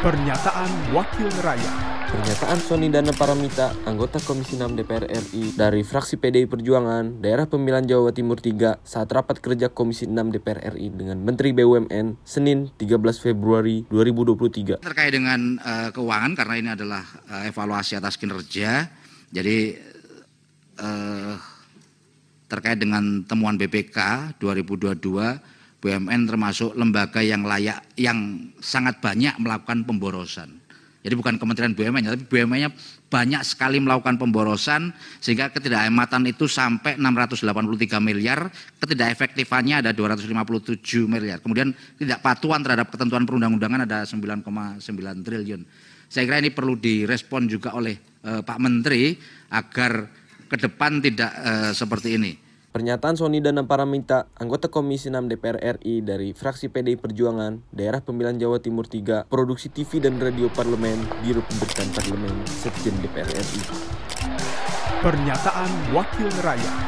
Pernyataan Wakil Rakyat Pernyataan Sony Dana Paramita, anggota Komisi 6 DPR RI dari fraksi PDI Perjuangan, Daerah Pemilihan Jawa Timur 3 saat rapat kerja Komisi 6 DPR RI dengan Menteri BUMN Senin 13 Februari 2023. Terkait dengan uh, keuangan karena ini adalah uh, evaluasi atas kinerja, jadi uh, terkait dengan temuan BPK 2022 BUMN termasuk lembaga yang layak yang sangat banyak melakukan pemborosan. Jadi bukan Kementerian BUMN, tapi BUMN-nya banyak sekali melakukan pemborosan sehingga ketidakhematan itu sampai 683 miliar, ketidakefektifannya ada 257 miliar. Kemudian tidak patuhan terhadap ketentuan perundang-undangan ada 9,9 triliun. Saya kira ini perlu direspon juga oleh uh, Pak Menteri agar ke depan tidak uh, seperti ini. Pernyataan Sony Dana Paramita, anggota Komisi 6 DPR RI dari fraksi PDI Perjuangan, Daerah Pemilihan Jawa Timur 3, Produksi TV dan Radio Parlemen, Biro Pemberitaan Parlemen, Sekjen DPR RI. Pernyataan Wakil Rakyat